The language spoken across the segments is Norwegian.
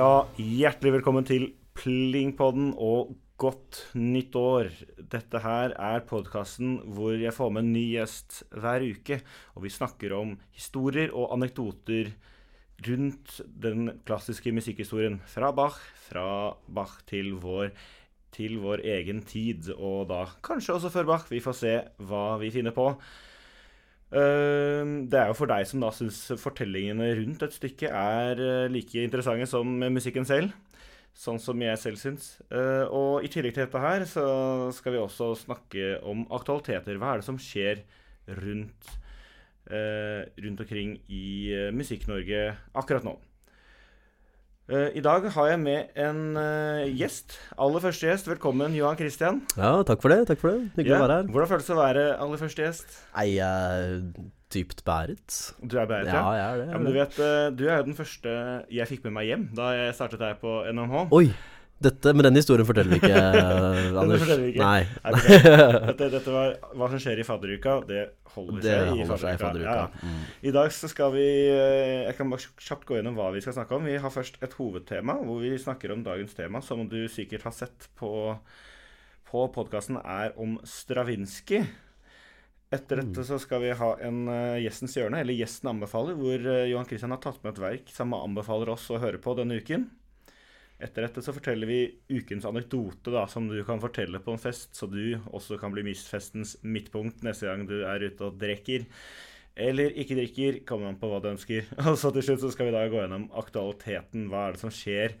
Ja, hjertelig velkommen til Plingpodden og godt nytt år. Dette her er podkasten hvor jeg får med en ny gjest hver uke. Og vi snakker om historier og anekdoter rundt den klassiske musikkhistorien. Fra Bach, fra Bach til vår, til vår egen tid. Og da kanskje også før Bach. Vi får se hva vi finner på. Uh, det er jo for deg som da syns fortellingene rundt et stykke er uh, like interessante som musikken selv. Sånn som jeg selv syns. Uh, og i tillegg til dette her så skal vi også snakke om aktualiteter. Hva er det som skjer rundt, rundt omkring i Musikk-Norge akkurat nå? I dag har jeg med en gjest. Aller første gjest. Velkommen, Johan Christian. Ja, takk for det. takk for det. Hyggelig Ja, å være her. Hvordan føles det å være aller første gjest? Nei, jeg er dypt bæret. Du er bæret, Ja, ja jeg er det. Ja, men du vet, eh, du er jo den første jeg fikk med meg hjem da jeg startet her på NMH. Oi! Dette, men den historien forteller vi ikke, Anders. forteller vi ikke. Nei. Nei. Dette, dette var hva som skjer i fadderuka. Det holder Det seg i holder seg i fadderuka. fadderuka. Ja. Mm. I dag så skal vi eh, Jeg kan bare kjapt gå gjennom hva vi skal snakke om. Vi har først et hovedtema hvor vi snakker om dagens tema, som du sikkert har sett på, på podkasten, er om Stravinskij. Etter dette så skal vi ha en uh, Gjestens hjørne, eller Gjesten anbefaler, hvor uh, Johan Christian har tatt med et verk som anbefaler oss å høre på denne uken. Etter dette så forteller vi ukens anekdote da, som du kan fortelle på en fest, så du også kan bli mistfestens midtpunkt neste gang du er ute og drikker. Eller ikke drikker, kommer an på hva du ønsker. Og så til slutt så skal vi da gå gjennom aktualiteten. Hva er det som skjer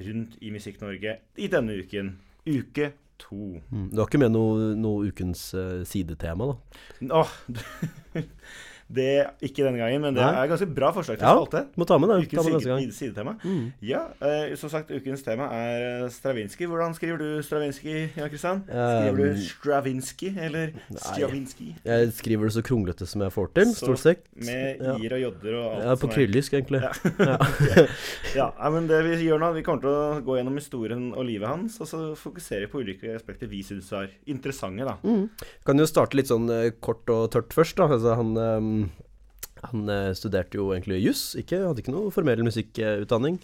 rundt i Musikk-Norge i denne uken? Uke to. Mm. Du har ikke med noe, noe ukens uh, sidetema, da? Åh, det ikke denne gangen, men det Nei. er ganske bra forslag til Ja. spalte. Må ta med det. Ta med neste gang. sidetema. Mm. Ja, uh, som sagt, ukens tema er eh, Stravinskij. Hvordan skriver du Stravinskij, Jan Kristian? Skriver du Um, Stravinskij eller. Stravinskij? Jeg skriver det så kronglete som jeg får til, Så stort sett. Med Ja. i-er og j-er og alt Ja, på kryllisk, egentlig. Ja. Ja. Men det vi gjør nå, vi kommer til å gå gjennom historien og livet hans, og så fokusere på ulike aspekter vi syns er interessante, da. Mm. Kan jo starte litt sånn eh, kort og tørt først, da. Altså, han ehm, han eh, studerte jo egentlig juss, hadde ikke noe formell musikkutdanning.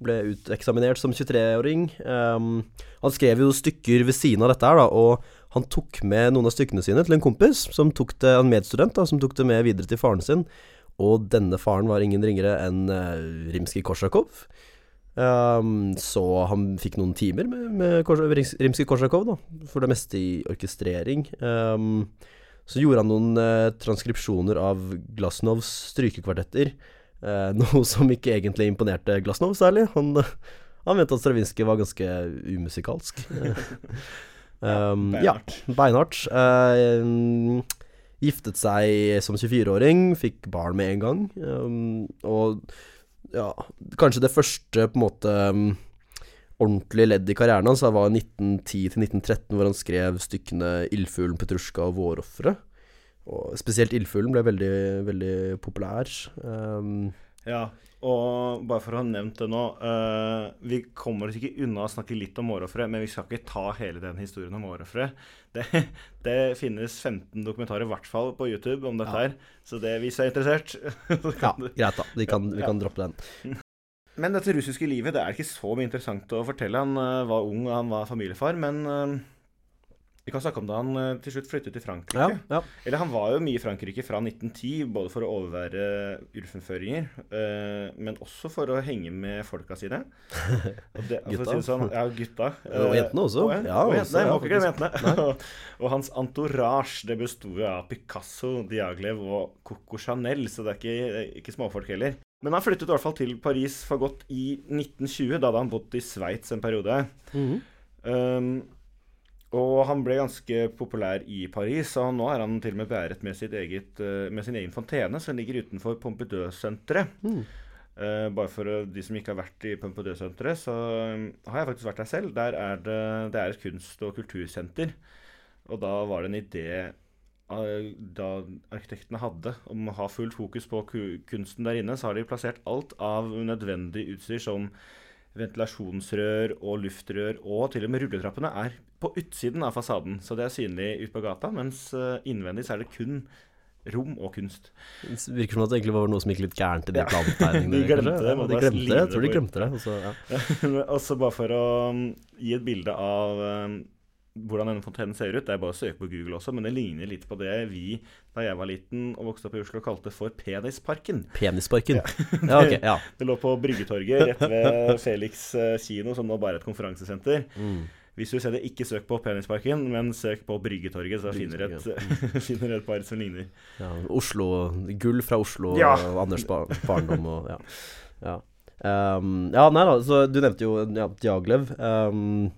Ble uteksaminert som 23-åring. Um, han skrev jo stykker ved siden av dette her, da, og han tok med noen av stykkene sine til en kompis, som tok det, en medstudent, da, som tok det med videre til faren sin. Og denne faren var ingen ringere enn uh, Rimskij-Korsakov. Um, så han fikk noen timer med, med Kors Rimskij Korsakov, da, for det meste i orkestrering. Ehm, så gjorde han noen eh, transkripsjoner av Glasnovs strykekvartetter. eh, noe som ikke egentlig imponerte Glasnov særlig. Han, han mente at Stravinskij var ganske umusikalsk. um, ja, beinhardt. Eh, giftet seg som 24-åring, fikk barn med en gang. Um, og ja, kanskje det første på en måte ordentlige ledd i karrieren hans var 1910 1913, hvor han skrev stykkene 'Ildfuglen', 'Petrusjka' og 'Vårofferet'. Og spesielt 'Ildfuglen' ble veldig, veldig populær. Um, Ja, og bare for å ha nevnt det nå uh, Vi kommer oss ikke unna å snakke litt om vårofferet, men vi skal ikke ta hele den historien om vårofferet. Det, det finnes 15 dokumentarer i hvert fall på YouTube om dette Ja. her, så det, hvis du er interessert så ja, greit, da. Vi kan, vi kan droppe den. Men dette russiske livet det er ikke så mye interessant å fortelle. Han eh, var ung og han var familiefar, men eh, vi kan snakke om da han eh, til slutt flyttet til Frankrike. Ja, ja. Eller han var jo mye i Frankrike fra 1910, både for å overvære urfenføringer, øh, men også for å henge med folka sine. Det, Gutta. Si sånn, ja, gutta. Og jentene også. Og, Ja, og også, jentene. ja, jentene. og hans entourage det besto jo av Picasso, Diaglev og Coco Chanel, så det er ikke, ikke småfolk heller. Men han flyttet i hvert fall til Paris for godt i 1920. Da hadde han bodd i Sveits en periode. Mm. Um, og han ble ganske populær i Paris, og nå er han til og med beæret med, eget, eh, med sin egen fontene, som ligger utenfor Pompidou-senteret. Mm. Uh, bare for de som ikke har vært i Pompidou-senteret, så um, har jeg faktisk vært der selv. Der er det, det er et kunst- og kultursenter. Og da var det en idé da arkitektene hadde om å ha fullt fokus på kunsten der inne, så har de plassert alt av nødvendig utstyr som ventilasjonsrør og luftrør, og til og med rulletrappene er på utsiden av fasaden. Så det er synlig ut på gata, mens eh, innvendig så er det kun rom og kunst. Det virker som at det egentlig var noe som gikk litt gærent i de Ja. plantegningene. De glemte det, de glemte det. Jeg tror de glemte det. og så, ja. Bare for å um, gi et bilde av um, hvordan denne fontenen ser ut. Det er bare å søke på Google også, men det ligner litt på det vi da jeg var liten og vokste opp i Oslo, kalte for Penisparken. Penisparken. Ja, ok. Ja. Det lå på Bryggetorget rett ved Felix eh, kino, som nå bare er et konferansesenter. Mm. Hvis du ser det, ikke søk på Penisparken, men søk på Bryggetorget, så finner du et, finner et par som ligner. ja. Oslo Gull fra Oslo Ja. og Anders ba barndom og ja. Ja. Um, ja, nei da, så du nevnte jo ja, Diaglev. Um,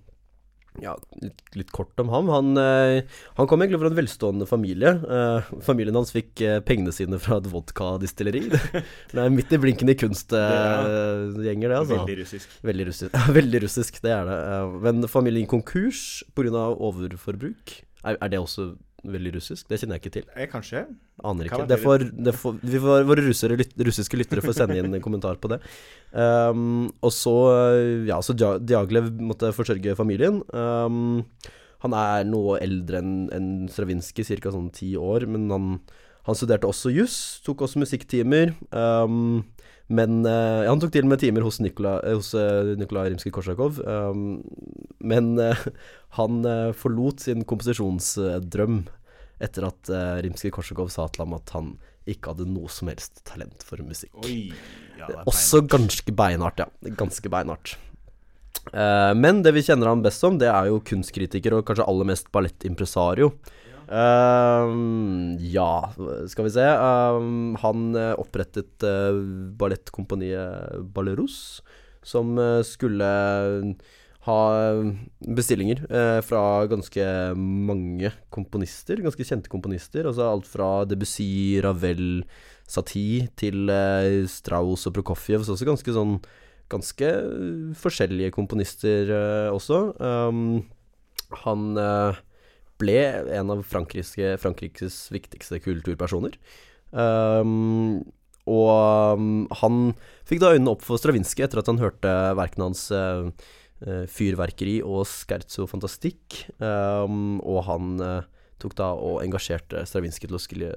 ja, litt, litt kort om ham. Han, eh, han kom egentlig fra en velstående familie. Eh, familien hans fikk eh, pengene sine fra et vodkadistilleri. det er midt i blinken i kunstgjenger, det, altså. Veldig russisk. Veldig russisk. Veldig russisk, det er det. Men familien konkurs pga. overforbruk. Er, er det også veldig russisk? Det kjenner jeg ikke til. Jeg kanskje. Aner ikke. Det får, det får, vi får, våre russere, lyt, russiske lyttere får sende inn en kommentar på det. Um, og så Ja, så Diaglev måtte forsørge familien. Um, han er noe eldre enn en Stravinskij, ca. sånn ti år, men han, han studerte også juss, tok også musikktimer. Um, men uh, Han tok til og med timer hos, Nikola, eh, hos uh, Nikolaj Rimskij-Korsakov. Um, men uh, han eh, forlot sin komposisjonsdrøm etter at uh, Rimskij-Korsakov sa til ham at han ikke hadde noe som helst talent for musikk. Oi. Ja, Også ganske beinhardt, ja. Ganske beinhardt. Eh, men det vi kjenner ham best som, det er jo kunstkritiker og kanskje aller mest ballettimpresario. Eh, ja, skal vi se. Um, han eh, opprettet uh, ballettkompaniet Balleros, som eh, skulle ha bestillinger eh, fra ganske mange komponister, ganske kjente komponister. Altså alt fra Debussy, Ravel, Satie til eh, Strauss og Prokofjev, så også ganske sånn Ganske forskjellige komponister eh, også. Um, han ble en av Frankrike, Frankrikes viktigste kulturpersoner. Um, og um, han fikk da øynene opp for Stravinskij etter at han hørte verkene hans uh, 'Fyrverkeri' og 'Scherzo Fantastikk, Um, og han uh, tok da og engasjerte Stravinskij til å skulle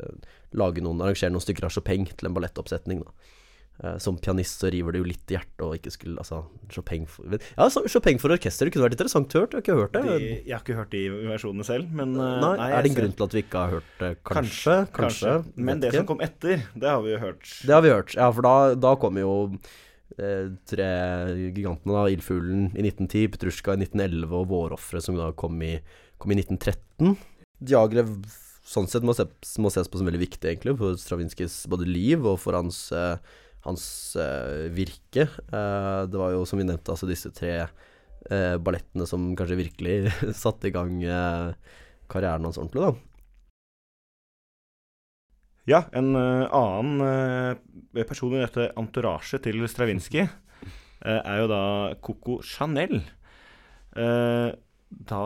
lage noen, arrangere noen stykker av Chopin til en ballettoppsetning. da. Eh, som pianist så river det jo litt i hjertet å ikke skulle Altså, Chopin for Ja, Chopin for orkester, det kunne vært interessant hørt. Jeg har ikke hørt det. De, jeg har ikke hørt de versjonene selv, men eh, nei, nei, Er det en grunn til at vi ikke har hørt det? Kanskje? Kanskje. Men det ikke. som kom etter, det har vi jo hørt. Det har vi hørt. Ja, for da, da kom jo eh, tre gigantene, da. Ildfuglen i 1910, Petrusjka i 1911 og Vårofferet, som da kom i, kom i 1913. Diagrev sånn sett må, ses, må ses på som veldig viktig, egentlig, for Stravinskijs både liv og for hans, eh, hans eh, virke. Eh, det var jo, som vi nevnte, altså disse tre eh, ballettene som kanskje virkelig satte i gang karrieren hans ordentlig, da. Ja, en annen person i dette entourage til Stravinskij er jo da Coco Chanel. Da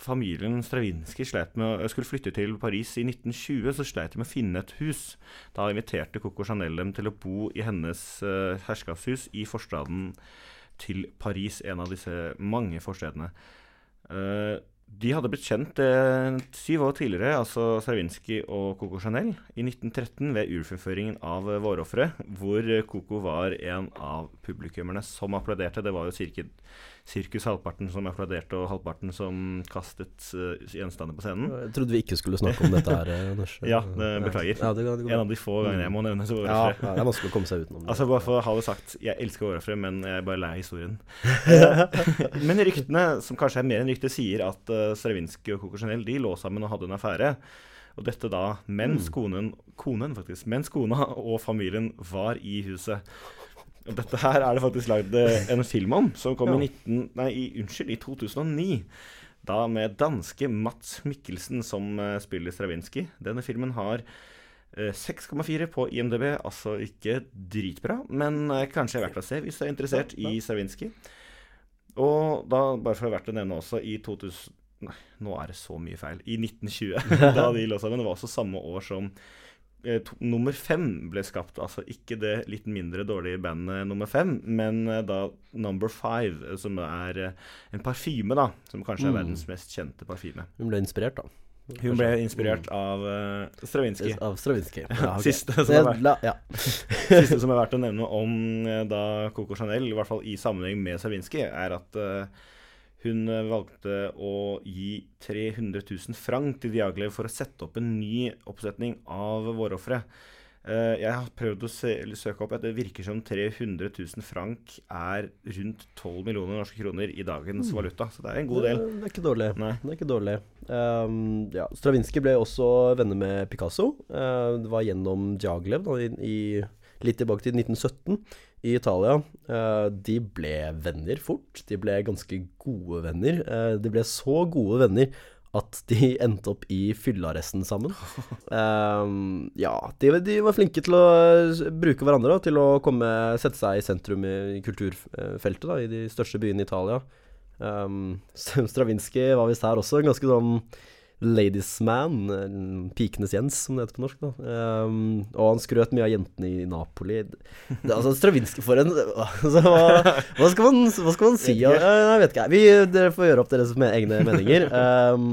familien Stravinskij slet med å skulle flytte til Paris i 1920, så sleit de med å finne et hus. Da inviterte Coco Chanel dem til å bo i hennes uh, herskapshus i forstaden til Paris, en av disse mange forstedene. Uh, de hadde blitt kjent uh, syv år tidligere, altså Stravinskij og Coco Chanel, i 1913 ved urfullføringen av Vårofre, hvor Coco var en av publikummerne som applauderte. Det var jo cirka, sirkus halvparten som applauderte, og halvparten som kastet eh, gjenstander på scenen. Jeg trodde vi ikke skulle snakke om dette her, eh, Anders. Ja, det- beklager. Ja, det, det En av de få gangene jeg må nevne så Ja, ja, det er vanskelig å komme seg utenom det. Altså Bare for å ha det sagt, jeg elsker Årafrø, men jeg er bare lei historien. Eh, men ryktene, som kanskje er mer enn rykter, sier at uh, Stravinskij og Coco Chanel de lå sammen og hadde en affære. Og dette da mens konen, konen faktisk, mens kona og familien var i huset. Dette her er det faktisk lagd eh, en film om, som kom Ja. i 19... Nei, i, unnskyld, i 2009. Da med danske Mats Mikkelsen som uh, spiller Stravinskij. Denne filmen har uh, 6,4 på IMDb, altså ikke dritbra, men uh, kanskje verdt å se hvis du er interessert Ja, ja. i Stravinskij. Og da, bare for å verdt å nevne også, i 2000 Nei, nå er det så mye feil. I 1920, da de lå sammen. Det var også samme år som eh, to, nummer fem ble skapt. Altså ikke det litt mindre dårlige bandet nummer fem, men eh, da Number Five, eh, som er eh, en parfyme, da. Som kanskje er Mm. verdens mest kjente parfyme. Hun ble inspirert, da. Hun ble inspirert av uh, Stravinskij. Av Stravinskij. Ja, okay. Siste som er verdt ja. Siste som er verdt å nevne om eh, da Coco Chanel, i hvert fall i sammenheng med Stravinskij, er at eh, hun eh, valgte å gi 300 000 franc til Diaglev for å sette opp en ny oppsetning av Vårofre. Eh, jeg har prøvd å se, eller søke opp at det virker som 300 000 franc er rundt 12 millioner norske kroner i dagens Mm. valuta. Så det er en god del. Det, det er ikke dårlig. Nei. Det er ikke dårlig. Um, ja, Stravinskij ble også venner med Picasso. Uh, det var gjennom Diaglev, da, i, i, litt tilbake til 1917, i Italia. Uh, de ble venner fort. De ble ganske gode venner. Uh, de ble så gode venner at de endte opp i fyllearresten sammen. Um, ja, de, de var flinke til å bruke hverandre da, til å komme, sette seg i sentrum i kulturfeltet da, i de største byene i Italia. Um, Stravinskij var visst her også, en ganske sånn ladies man, eh, pikenes Jens, som det heter på norsk. da um, Og han skrøt mye av jentene i Napoli. Det, altså, Stravinskij for en altså, hva, hva, skal man, hva skal man si? Vet ikke. Jeg vet ikke. Vi, dere får gjøre opp deres egne meninger. Um,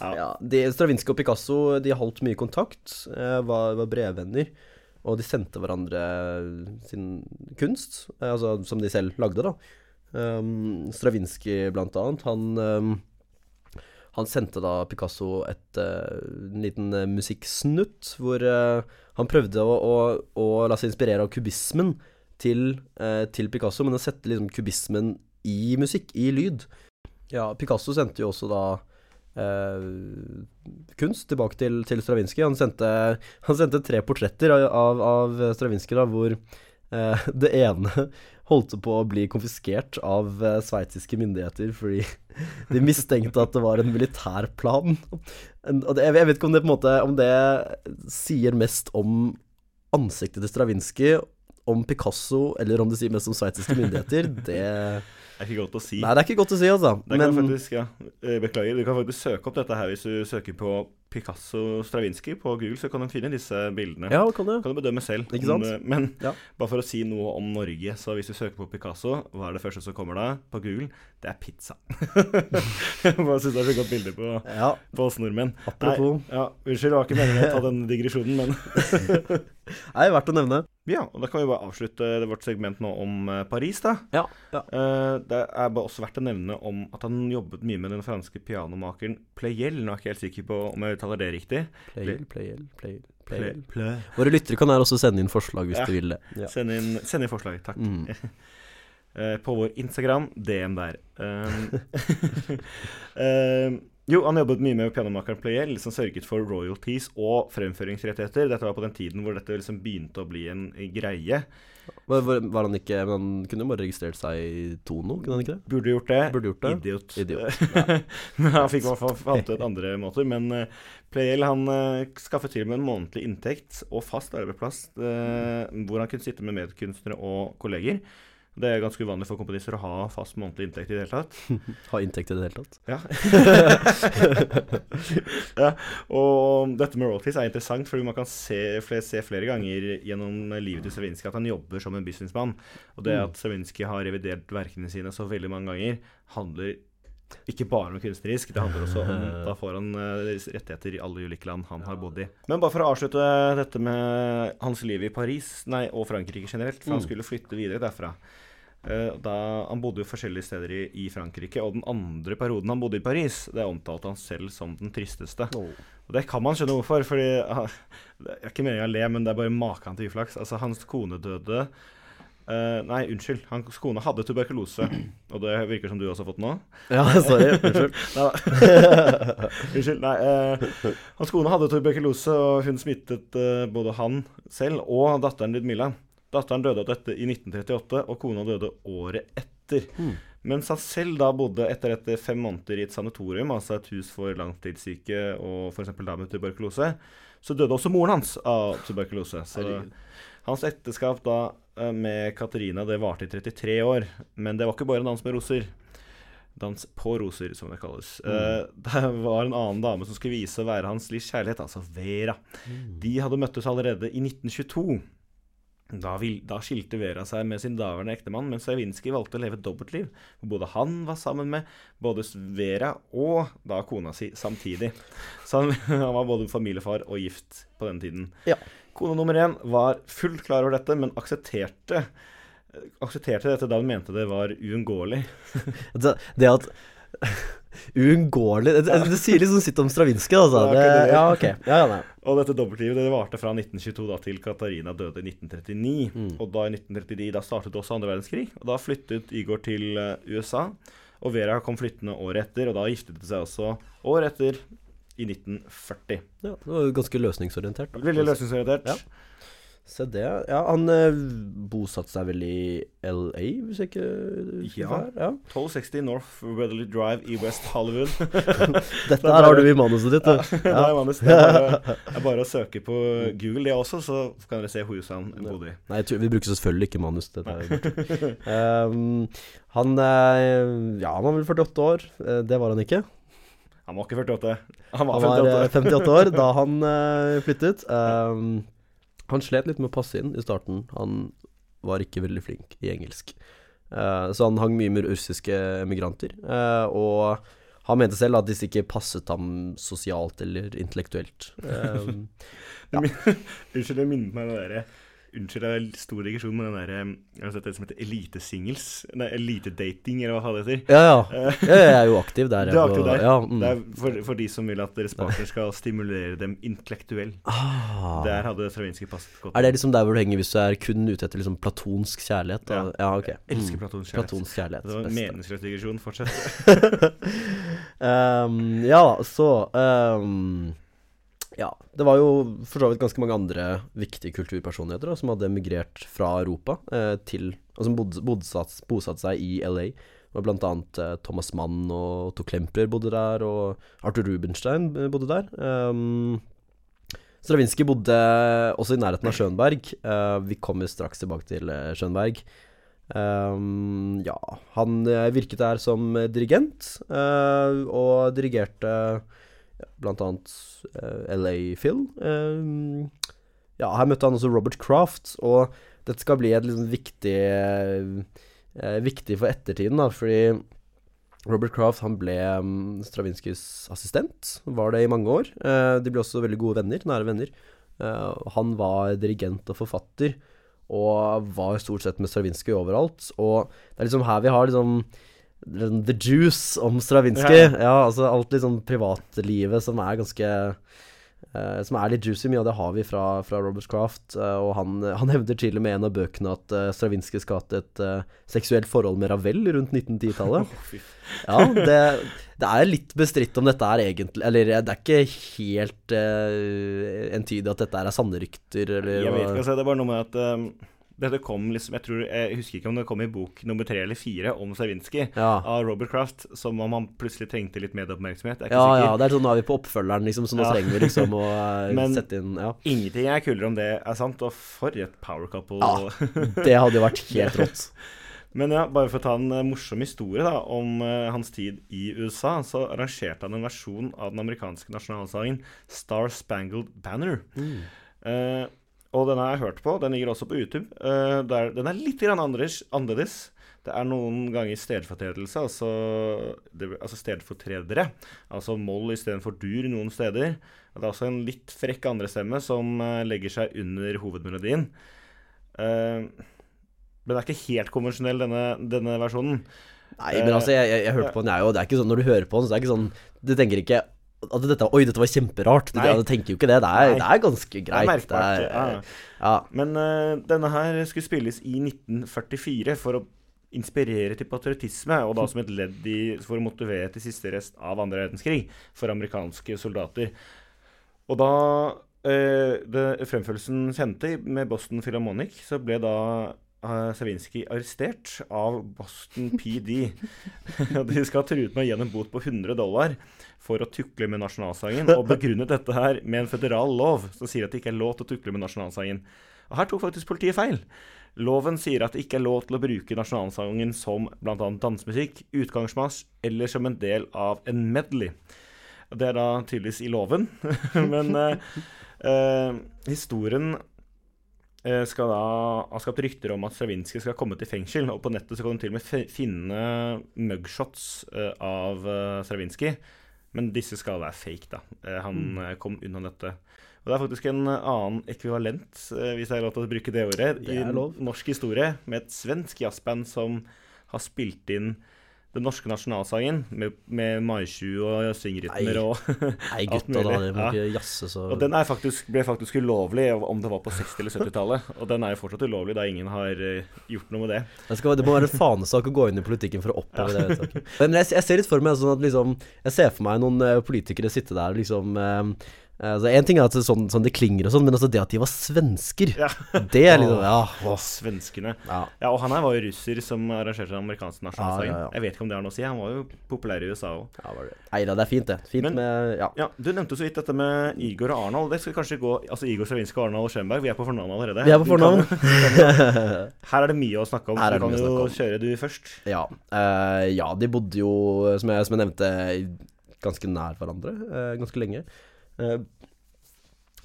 Ja. ja, de, Stravinskij og Picasso de holdt mye kontakt, eh, var, var brevvenner. Og de sendte hverandre sin kunst, eh, altså som de selv lagde, da. Um, Stravinskij, blant annet, han um, han sendte da Picasso et, eh, en liten eh, musikksnutt hvor eh, han prøvde å, å, å la seg inspirere av kubismen til, eh, til Picasso, men å sette liksom kubismen i musikk, i lyd. Ja, Picasso sendte jo også da eh, kunst tilbake til, til Stravinskij. Han han sendte tre portretter av, av, av Stravinskij hvor eh, det ene holdt på å bli konfiskert av uh, sveitsiske myndigheter fordi de mistenkte at det var en militærplan. plan. Og det, jeg vet ikke om det på en måte Om det sier mest om ansiktet til Stravinskij, om Picasso, eller om det sier mest om sveitsiske myndigheter. Det Det er ikke godt å si. Nei, det er ikke godt å si, altså. Det kan Men faktisk, ja, eh, Beklager. Du kan faktisk søke opp dette her hvis du søker på Picasso Stravinskij på Google, så kan du finne disse bildene. ja, kan du. Kan du bedømme selv. Ikke om, eh, Men Ja. bare for å si noe om Norge, så hvis du søker på Picasso, hva er det første som kommer da på Google? Det er pizza. bare syns det er så godt bilde på, Ja, på oss nordmenn. apropos. Nei, ja, unnskyld, det var ikke meningen å ta den digresjonen, men Nei, verdt å nevne. Ja, og da kan vi bare avslutte vårt segment nå om eh, Paris, da. Ja. ja. Eh, det er bare også verdt å nevne om at han jobbet mye med den franske pianomakeren Pleyel. Nå er jeg ikke helt sikker på om jeg uttaler det riktig. Playel, playel, playel, playel. Play. Våre lyttere kan her også sende inn forslag hvis Ja. de vil det. Ja. Send, inn, send inn forslag, takk. Mm. Eh, på vår Instagram, DM der. Um, jo, han jobbet mye med pianomakeren Playel, som sørget for royalties og fremføringsrettigheter. Dette var på den tiden hvor dette liksom begynte å bli en greie. Var, var var han ikke Men han kunne jo bare registrert seg i Tono, kunne han ikke det? Burde gjort det. Burde gjort det. Idiot. Idiot. men han fikk i hvert fall fant ut andre måter. Men uh, Playel han uh, skaffet til med en månedlig inntekt og fast arbeidsplass eh, hvor han kunne sitte med medkunstnere og kolleger. Det er ganske uvanlig for komponister å ha fast månedlig inntekt i det hele tatt. Ha inntekt i det hele tatt. Ja. ja. Og dette med royalties er interessant, fordi man kan se, se flere ganger gjennom livet til Stravinskij at han jobber som en businessmann. Og det at Stravinskij har revidert verkene sine så veldig mange ganger, handler ikke bare om kunstnerisk, det handler også om Da får han rettigheter i alle ulike land han har bodd i. Men bare for å avslutte dette med hans liv i Paris, nei, og Frankrike generelt, for han Mm. skulle flytte videre derfra. Eh, Da, han bodde jo forskjellige steder i, i Frankrike, og den andre perioden han bodde i Paris, det omtalte han selv som den tristeste. Og det kan man skjønne hvorfor, fordi Jeg Det er ikke meningen å le, men det er bare maken til uflaks. Altså, hans kone døde eh, Nei, unnskyld. Hans kone hadde tuberkulose, og det virker som du også har fått nå. Ja, sorry. Unnskyld. Unnskyld. Nei, Uh, hans kone hadde tuberkulose, og hun smittet uh, både han selv og datteren Ludmilla. Datteren døde av dette i 1938, og kona døde året etter. Hmm. Mens han selv da bodde etter dette fem måneder i et sanatorium, altså et hus for langtidssyke og f.eks. da med tuberkulose, så døde også moren hans av tuberkulose. Så Herregud. hans ekteskap da med Katarina det varte i 33 år. Men det var ikke bare en dans med roser. Dans på roser, som det kalles. Mm. det var en annen dame som skulle vise å være hans livs kjærlighet, altså Vera. De hadde møttes allerede i 1922. Da, vil, da skilte Vera seg med sin daværende ektemann, men Stravinskij valgte å leve et dobbeltliv. Både han var sammen med både Vera og da kona si samtidig. Så han, han var både familiefar og gift på den tiden. Ja. Kone nummer én var fullt klar over dette, men aksepterte, aksepterte dette da hun mente det var uunngåelig. Det, det at Uunngåelig det, det, sier liksom sitt om Stravinskij, altså. Ja, Det, det. ja, okay. Ja, ja. Og dette dobbeltlivet det varte fra 1922 da til Katarina døde i 1939. Mm. Og da i 1939 da startet også andre verdenskrig, og da flyttet Igor til eh, USA. Og Vera kom flyttende året etter, og da giftet de seg også året etter, i 1940. Ja, det var ganske løsningsorientert. da. Veldig løsningsorientert. Ja. Se det. Ja, han eh, bosatte seg vel i LA, hvis jeg ikke husker Ja. feil. ja. 1260 North Weatherly Drive i West Hollywood. Dette er her har du i manuset ditt, du. Det er, Manus, det er, bare, er bare å søke på Google det også, så kan dere se huset han bodde i. Nei, vi bruker selvfølgelig ikke manus. Dette um, han eh, Ja, han var vel 48 år. Eh, Det var han ikke. Han var ikke 48. Han var Han var eh, 58. 58 år da han uh, flyttet. Um, han slet litt med å passe inn i starten. Han var ikke veldig flink i engelsk. Uh, så han hang mye med russiske emigranter. Uh, og han mente selv at disse ikke passet ham sosialt eller intellektuelt. Um, Unnskyld, det minnet meg om det derre Unnskyld, det er stor digresjon med den der eh, Jeg har sett det som heter elitesingles. Nei, elitedating, eller hva det heter. ja, ja. Jeg er jo aktiv der. Du er aktiv der. Ja, mm. Det er for, for de som vil at deres partner skal stimulere dem intellektuelt. ah. Der hadde Stravinskij passet godt. Er det liksom der hvor du henger hvis du er kun ute etter liksom platonsk kjærlighet? Da? Ja. Ja, ok. Jeg elsker platonsk kjærlighet. Platonsk kjærlighet. Det var en meningsløs digresjon. Fortsett. Um, ja, så um, Ja. Det var jo for så vidt ganske mange andre viktige kulturpersonligheter da, som hadde emigrert fra Europa eh, til Og som bodde, bosatt, bosatt seg i LA. Var blant annet eh, Thomas Mann og Otto Klemper bodde der, og Arthur Rubinstein eh, bodde der. Um, Stravinskij bodde også i nærheten av Schönberg. Uh, vi kommer straks tilbake til eh, Schönberg. Um, ja, han eh, virket der som dirigent, uh, og dirigerte blant annet eh, LA Phil. Um, ja, her møtte han også Robert Kraft, og dette skal bli et liksom viktig eh, Viktig for ettertiden, da, fordi Robert Kraft han ble um, Stravinskys assistent, var det i mange år. Eh, de ble også veldig gode venner, nære venner. Han var dirigent og forfatter, og var stort sett med Stravinskij overalt. Og det er liksom her vi har liksom the juice om Stravinskij. Ja. Ja. altså alt liksom privatlivet som er ganske Uh, Som er litt juicy. Mye av det har vi fra, fra Robert Craft. Uh, og han, han hevder til og med en av bøkene at uh, Stravinskij skal ha hatt et uh, seksuelt forhold med Ravel rundt 1910-tallet. Ja, det, det er litt bestridt om dette er egentlig Eller det er ikke helt entydig at dette er sanne rykter, eller Jeg vet ikke, altså, det er bare noe med at dette kom liksom Jeg tror, jeg husker ikke om det kom i bok nummer tre eller fire om Stravinskij Ja. av Robert Kraft, som om han plutselig trengte litt medieoppmerksomhet. Er Ja, sikker. ja, det er sånn nå er vi på oppfølgeren, liksom, så nå Ja. trenger vi liksom å eh, Men- sette inn Ja. Ingenting er kulere om det er sant, og for et power couple. Ja. Det hadde jo vært helt rått. Men ja, bare for å ta en eh, morsom historie da, om uh, hans tid i USA, så arrangerte han en versjon av den amerikanske nasjonalsangen Star Spangled Banner. Eh, og den har jeg hørt på. Den ligger også på YouTube. Uh, der, den er litt annerledes. Det er noen ganger stedfortredelse, altså, det, altså stedfortredere. Altså moll istedenfor dur noen steder. Det er også en litt frekk andrestemme som eh, legger seg under hovedmelodien. Men det er ikke helt konvensjonell, denne, denne versjonen. Nei, men altså, jeg, jeg, jeg hørte på den, jeg, òg. det er ikke sånn Når du hører på den, så er det ikke sånn Du tenker ikke at dette, Oi, dette var kjemperart. Du, Nei. du tenker jo ikke det. Det er, det er ganske Det er greit. merkbart. Det er- ja. ja. Men uh, denne her skulle spilles i 1944 for å inspirere til patriotisme, og da som et ledd i for å motivere til siste rest av andre verdenskrig for amerikanske soldater. Og da eh, det, fremførelsen kjente med Boston Philharmonic, så ble da uh, Savinskij arrestert av Boston PD. De skal ha truet med å gi ham en bot på 100 dollar for å tukle med nasjonalsangen, og begrunnet dette her med en føderal lov som sier at det ikke er lov til å tukle med nasjonalsangen. Og her tok faktisk politiet feil. Loven sier at det ikke er lov til å bruke nasjonalsangen som bl.a. dansemusikk, utgangsmarsj eller som en del av en medley. Det er da tydeligvis i loven, men eh, eh, historien eh, skal da ha skapt rykter om at Stravinskij skal komme til fengsel. Og på nettet så kan du til og med finne mugshots eh, av uh, Stravinskij. Men disse skal være fake, da. Eh, han Mm. eh, kom unna dette. Og det er faktisk en eh, annen ekvivalent, hvis jeg har lov til å bruke det ordet, Det i er norsk historie, med et svensk jazzband som har spilt inn den norske nasjonalsangen med, med maisju og syngrytmer og Nei, gutta, da. det Dere må ja. ikke jazze så Og den faktisk, ble faktisk ulovlig om det var på 60- eller 70-tallet. Og den er jo fortsatt ulovlig da ingen har eh, gjort noe med det. det, skal, det må være en fanesak å gå inn i politikken for å oppheve det vedtaket. Men jeg, jeg ser litt for meg sånn at liksom Jeg ser for meg noen eh, politikere sitte der liksom eh, altså En ting er at det, sånn, sånn det klinger og sånn, men altså det at de var svensker, Ja. det er liksom Ja. åh, Svenskene. ja. Ja, og han her var jo russer som arrangerte den amerikanske nasjonalsangen. Ja. Jeg vet ikke om det har noe å si. Han var jo populær i USA òg. det. Nei da, det er fint, det. Fint Men- med Ja. Ja, du nevnte så vidt dette med Igor og Arnold. Det skal kanskje gå Altså Igor Stravinskij og Arnold Schönberg. Vi er på fornavn allerede. Vi er på Du fornavn. Her er det mye å snakke om. Her er det kan mye å jo snakke om. kjøre du først. Ja, Uh, ja, de bodde jo, som jeg, som jeg nevnte, ganske nær hverandre uh, ganske lenge. Eh,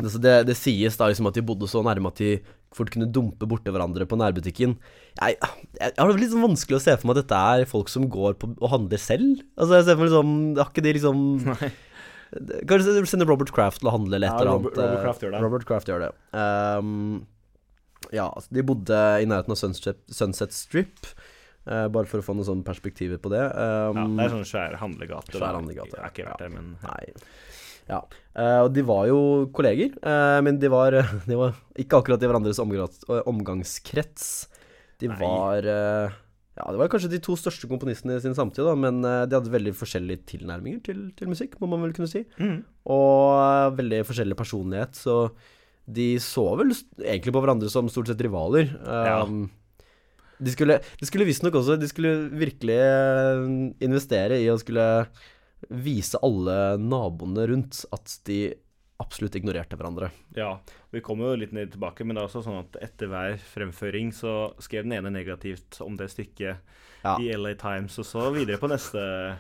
altså det, det sies da liksom at de bodde så nærme at de fort kunne dumpe borti hverandre på nærbutikken. Jeg, jeg, har det litt sånn vanskelig å se for meg at dette er folk som går på og handler selv. Altså jeg ser for meg liksom Har ikke de liksom Nei. Kanskje du sender Robert Kraft til å handle eller et eller annet. Robert eh, Kraft gjør det. Robert Kraft gjør det. Um, ja, altså, de bodde i nærheten av Sunset, Sunset Strip, Uh, bare for å få noen sånne perspektiver på det. Ja, Ehm, det er sånn svær handlegate. Svær handlegate, Jeg har ikke vært ja. der, men Nei. Ja. Eh, og de var jo kolleger, eh, men de var, de var ikke akkurat i hverandres omgangskrets. De Nei. var eh, Ja, det var kanskje de to største komponistene i sin samtid, da, men de hadde veldig forskjellige tilnærminger til, til musikk, må man vel kunne si. Mm. Og veldig forskjellig personlighet, så de så vel egentlig på hverandre som stort sett rivaler. Ja. Um, De skulle, de skulle visstnok også De skulle virkelig investere i å skulle vise alle naboene rundt at de absolutt ignorerte hverandre. Ja, vi kommer jo litt ned tilbake, men det er også sånn at etter hver fremføring så skrev den ene negativt om det stykket Ja. i LA Times, og så videre på neste,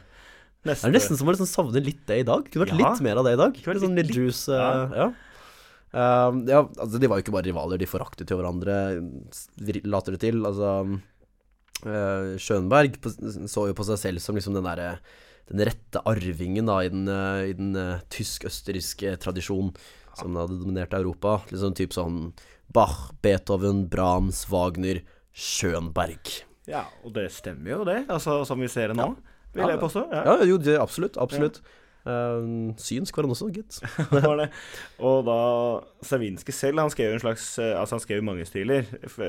Det er nesten som å liksom savne litt det i dag. Kunne vært Ja. litt mer av det i dag. Litt sånn litt- litt juice. ja. eh, ja. Altså De var jo ikke bare rivaler, de foraktet jo hverandre, later det til. Altså uh, Schönberg så jo på seg selv som liksom den derre den rette arvingen da i den, eh, i den eh, tysk-østerrikske tradisjonen som hadde dominert Europa. Litt sånn type sånn Bach, Beethoven, Brahms, Wagner, Schönberg. Ja, og det stemmer jo, det. Altså, som vi ser det nå, vil jeg påstå. Ja. Ja, jo, det, absolutt. Absolutt. Um, synsk var han også, gitt. Og da Savinskij selv, han skrev jo en slags Altså, han skrev mange stiler,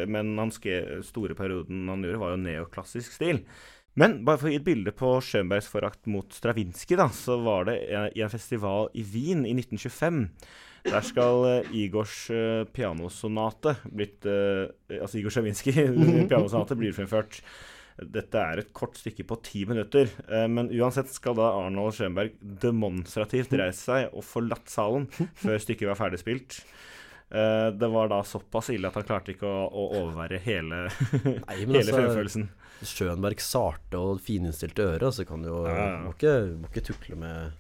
men han skrev store perioden han gjorde, var jo neoklassisk stil. Men bare for å gi et bilde på Schönbergs forakt mot Stravinskij, da, så var det i en festival i Wien i 1925. Der skal eh, Igors eh, pianosonate blitt eh, Altså Igor Stravinskij pianosonate blir fremført. Dette er et kort stykke på ti minutter, men uansett skal da Arnold Schönberg demonstrativt reise seg og forlatt salen før stykket var ferdigspilt. spilt. det var da såpass ille at han klarte ikke å, å overvære hele, Nei, hele altså, fremførelsen. Schönberg sarte og fininnstilte ører, så kan jo Ja, ja. må, ikke, må ikke tukle med,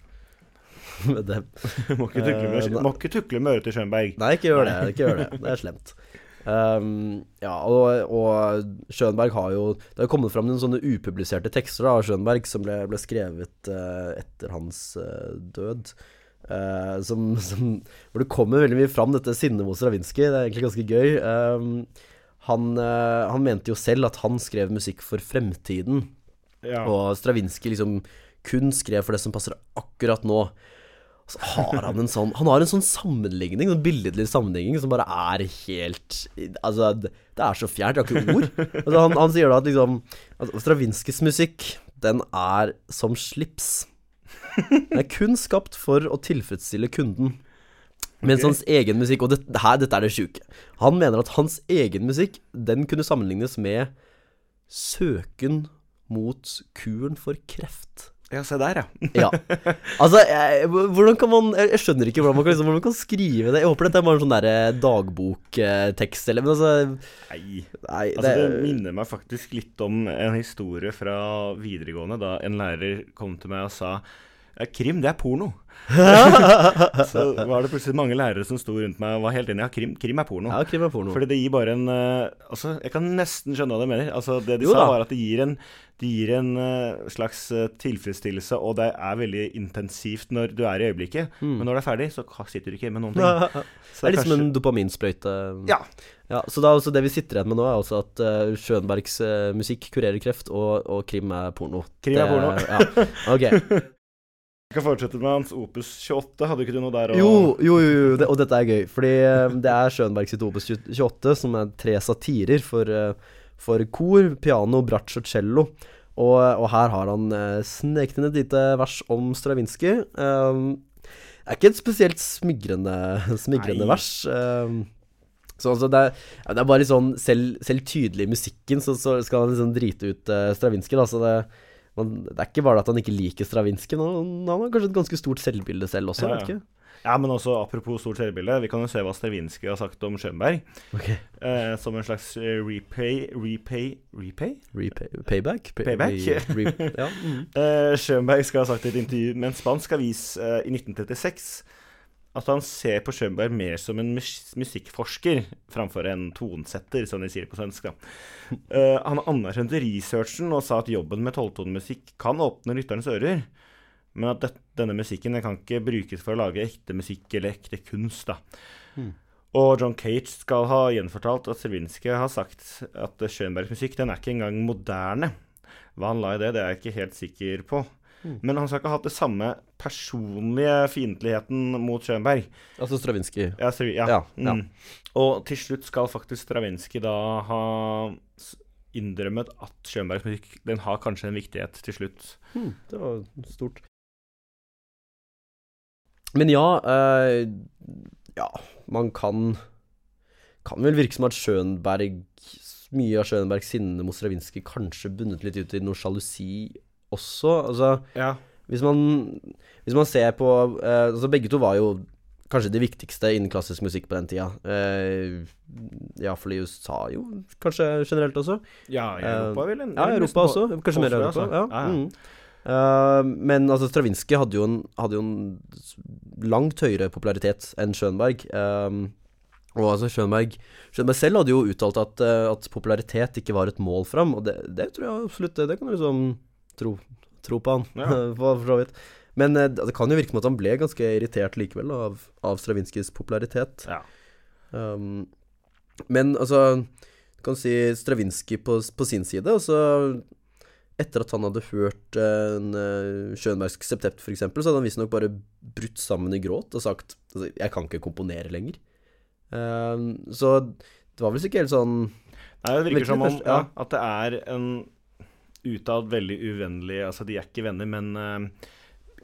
med dem. Må ikke tukle med, uh, må ikke tukle med øret til Schönberg. Nei, ikke gjør det. Ikke gjør det. Det er slemt. Um, ja, og, og Schönberg har jo Det har kommet fram noen sånne upubliserte tekster da, av Schönberg som ble, ble skrevet uh, etter hans uh, død. Uh, som, som, hvor det kommer veldig mye fram, dette sinnet mot Stravinskij. Det er egentlig ganske gøy. Um, han, eh, han mente jo selv at han skrev musikk for fremtiden. Ja. Og Stravinskij liksom kun skrev for det som passer akkurat nå. Så har han en sånn Han har en sånn sammenligning, en billedlig sammenligning, som bare er helt Altså, det det er så fjernt. Jeg har ikke ord. Altså, han, han sier da at liksom altså, Stravinskijs musikk, den er som slips. Den er kun skapt for å tilfredsstille kunden. Mens Ok. hans egen musikk Og det, her, dette er det sjuke. Han mener at hans egen musikk, den kunne sammenlignes med søken mot kuren for kreft. ja, se der, ja. Ja. Altså, jeg, hvordan kan man Jeg skjønner ikke hvordan man kan, liksom, hvordan man kan skrive det. Jeg håper dette er bare en sånn derre dagboktekst, eller Men altså Nei. Nei, Altså, det det minner meg faktisk litt om en historie fra videregående, da en lærer kom til meg og sa Ja, krim, det er porno. så var det plutselig mange lærere som sto rundt meg og var helt enige. Ja, krim, krim er porno. Ja, krim er porno. Fordi det gir bare en uh, Altså, jeg kan nesten skjønne hva de mener. Altså, det de Jo sa, var at det gir en, det gir en uh, slags uh, tilfredsstillelse, og det er veldig intensivt når du er i øyeblikket. Mm. Men når det er ferdig, så sitter du ikke med noen ting. det Så er liksom kanskje- en dopaminsprøyte. Ja. Ja, så da, altså det vi sitter igjen med nå, er altså at uh, Schönbergs eh, musikk kurerer kreft, og, og krim er porno. Krim er Det- porno. Ja. Ok. Jeg kan fortsette med hans Opus 28. Hadde ikke du noe der? å- Jo, jo, jo, jo det, og dette er gøy. Fordi eh, det er Schönberg sitt opus 28, som er tre satirer for, eh, for kor, piano, bratsj og cello. Og, og her har han uh, sneket inn et lite vers om Stravinskij. Um, det er ikke et spesielt smigrende, smigrende vers. Um, så altså det, er, det er bare litt sånn Selv, selv tydelig i musikken så, så skal han liksom drite ut uh, Stravinskij. Da, så det, man, det er ikke bare at han ikke liker Stravinskij, han, han har kanskje et ganske stort selvbilde selv også. Ja, vet ja. Ja, men også apropos stort selvbilde, vi kan jo se hva Stravinskij har sagt om Schönberg. Ok. Eh, som en slags eh, repay Repay? Repay? Repay, payback? Pay- Payback? re- re- ja. Mm. Eh, Schönberg skal ha sagt i et intervju med en spansk avis eh, i 1936 at han ser på Schönberg mer som en musikkforsker framfor en tonsetter, som de sier på svensk. da. Eh, han anerkjente researchen og sa at jobben med tolvtonemusikk kan åpne lytternes ører, men at det, denne musikken kan ikke brukes for å lage ekte musikk eller ekte kunst. Hmm. Og John Cage skal ha gjenfortalt at Stravinskij har sagt at Schönbergs musikk den er ikke engang moderne. Hva han la i det, det er jeg ikke helt sikker på. Mm. Men han skal ikke ha hatt det samme personlige fiendtligheten mot Schönberg. Altså Stravinskij. Ja, ja. Ja, ja. Mm. Og til slutt skal faktisk Stravinskij da ha innrømmet at Schönbergs musikk den har kanskje en viktighet til slutt. Hmm, det var stort. Men ja eh, Ja, man kan Kan vel virke som at Schönberg Mye av Schönbergs sinne mot Stravinskij kanskje bundet litt ut i noe sjalusi også. Altså, Ja. hvis man, hvis man ser på eh, Altså, begge to var jo kanskje de viktigste innen klassisk musikk på den tida. Uh, Iallfall i USA, jo, kanskje generelt også. Ja, i Eh, Europa, vel? Ja, i Europa også. Kanskje mer i Europa. altså. Ja. Ja, ja. Mm. Eh, men altså, Stravinskij hadde hadde jo en langt høyere popularitet enn Schönberg. Um, og altså, Schönberg, Schönberg selv hadde jo uttalt at, eh, at popularitet ikke var et mål fram, og det, det tror jeg absolutt Det, det kan du liksom tro, tro på han, Ja. for, så vidt. Men eh, det kan jo virke som at han ble ganske irritert likevel av, av Stravinskijs popularitet. Ja. Um, men altså Du kan si Stravinskij på, på sin side. Altså Etter at han hadde hørt eh, en uh, Schönbergsk septept, f.eks., så hadde han visstnok bare brutt sammen i gråt og sagt altså, 'Jeg kan ikke komponere lenger'. Um, så det var vel ikke helt sånn Nei, det virker som om ja. at det er en utad veldig uvennlige. Altså, de er ikke venner, men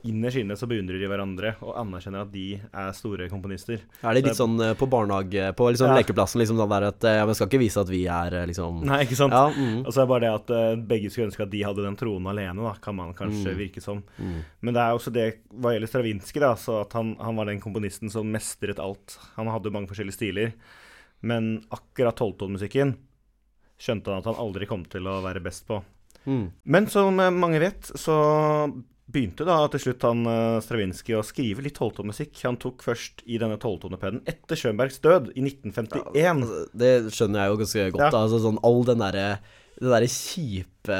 innerst inne så beundrer de hverandre og anerkjenner at de er store komponister. Er det litt sånn eh, på barnehage På liksom Ja. lekeplassen, liksom sånn der at eh, Ja, men skal ikke vise at vi er eh, liksom Nei, ikke sant? Ja. Mm, Og så er det bare det at uh, begge skulle ønske at de hadde den tronen alene, da, kan man kanskje Mm. virke som. mm. Men det er også det hva gjelder Stravinskij, da, så at han, han var den komponisten som mestret alt. Han hadde mange forskjellige stiler, men akkurat tolvtonmusikken skjønte han at han aldri kom til å være best på. Mm. Men som eh, mange vet, så begynte da til slutt han uh, Stravinskij å skrive litt tolvtonemusikk. Han tok først i denne tolvtonepennen etter Schönbergs død, i 1951. Ja, det skjønner jeg jo ganske godt. Ja. Altså, sånn, all den derre den der kjipe,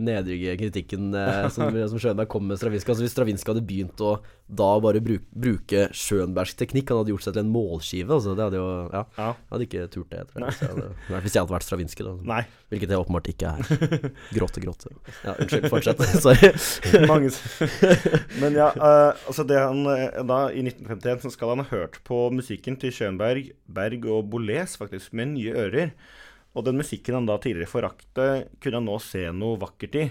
nedrygge kritikken eh, som, som Schönberg kom med Stravinskij. Altså, hvis Stravinskij hadde begynt å da bare bruk, bruke Schönbergs teknikk Han hadde gjort seg til en målskive. Altså, det hadde jo Ja, Ja. jeg hadde ikke turt det, tror jeg. Hvert fall hvis jeg hadde vært Stravinskij, da. Nei. Hvilket jeg åpenbart ikke er. Gråte, gråte. Ja, unnskyld, fortsett. Sorry. Mange Men ja, uh, altså det han eh, da i 1951 så skal han ha hørt på musikken til Schönberg, Berg og Boles faktisk med nye ører. Og den musikken han da tidligere forakte, kunne han nå se noe vakkert i.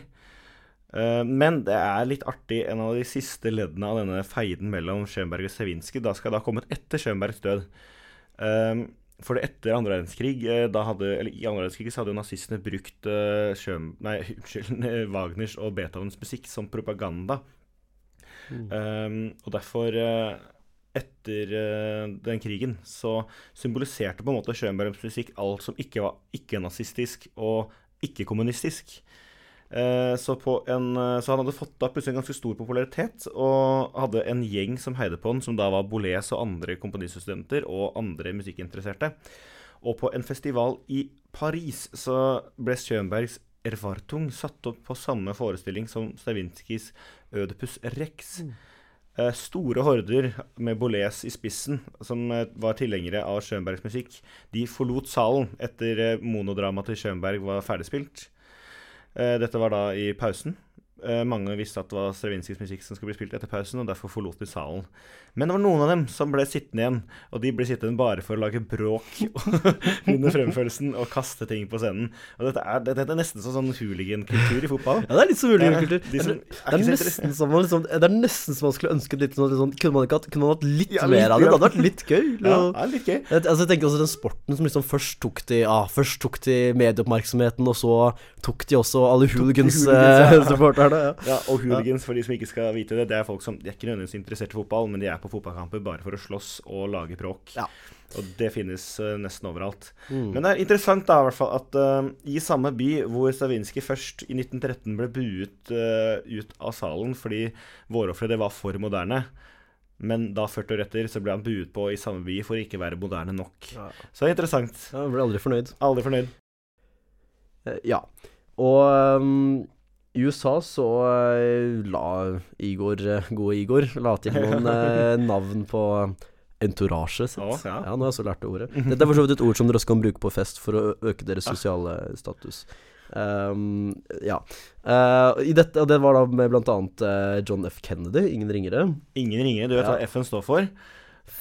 Eh, men det er litt artig, en av de siste leddene av denne feiden mellom Schönberg og Stravinskij, da skal det ha kommet etter Schönbergs død. Eh, for etter andre verdenskrig, eh, da hadde, eller i andre verdenskrig så hadde jo nazistene brukt Schön, nei, unnskyld, Wagners og Beethovens musikk som propaganda. Um, og derfor, etter eh, den krigen, så symboliserte på en måte Schönbergs musikk alt som ikke var ikke-nazistisk og ikke-kommunistisk. Eh, så, en, eh, så han hadde fått da plutselig en ganske stor popularitet, og hadde en gjeng som heide på han, som da var Boles og andre komponiststudenter og andre musikkinteresserte. Og på en festival i Paris så ble Schönbergs Erwartung satt opp på samme forestilling som Stravinskijs Ødepus Rex. Eh, store horder med Bollés i spissen, som eh, var tilhengere av Schönbergs musikk, de forlot salen etter eh, monodramaet til Schönberg var ferdigspilt. Eh, dette var da i pausen. Eh, mange visste at det var Stravinskijs musikk som skulle bli spilt etter pausen, og derfor forlot de salen. Men det var noen av dem som ble sittende igjen, og de ble sittende bare for å lage bråk under fremførelsen og kaste ting på scenen. Og dette er, dette er nesten sånn, sånn hooligankultur i fotball. Ja, det er litt som hooligankultur. De som Det, er nesten som man liksom, det er nesten som man skulle ønsket litt sånn, liksom, Kunne man ikke hatt, kunne man hatt litt Ja, mer av det? Det hadde vært litt gøy. Ja, det er litt gøy. Jeg, altså, jeg tenker også den sporten som liksom først tok de ja, Først tok de medieoppmerksomheten, og så tok de også alle hooligans, hooligans-supporterne. ja. Ja, og hooligans, for de som ikke skal vite det, det er folk som De er ikke nødvendigvis interessert i fotball, men de er på fotballkamper bare for å slåss og lage bråk. Ja. Og det finnes uh, nesten overalt. Mm. Men det er interessant da, i hvert fall, at uh, i samme by hvor Stravinskij først i 1913 ble buet uh, ut av salen fordi vårofferet var for moderne, men da 40 år etter så ble han buet på i samme by for å ikke være moderne nok. Ja. Så det er interessant. Ja, jeg ble aldri fornøyd. Aldri fornøyd. Ja. Og um, i USA så eh, la Igor, eh, gode Igor, la til noen eh, navn på entorasjet sitt. Ja. ja, nå har jeg så lært det ordet. Dette er for så vidt et ord som dere også kan bruke på fest for å øke deres sosiale status. Um, ja. Uh, i dette, det var da med blant annet John F. Kennedy, ingen ringere. Ingen ringere, Du vet Ja. hva FN står for?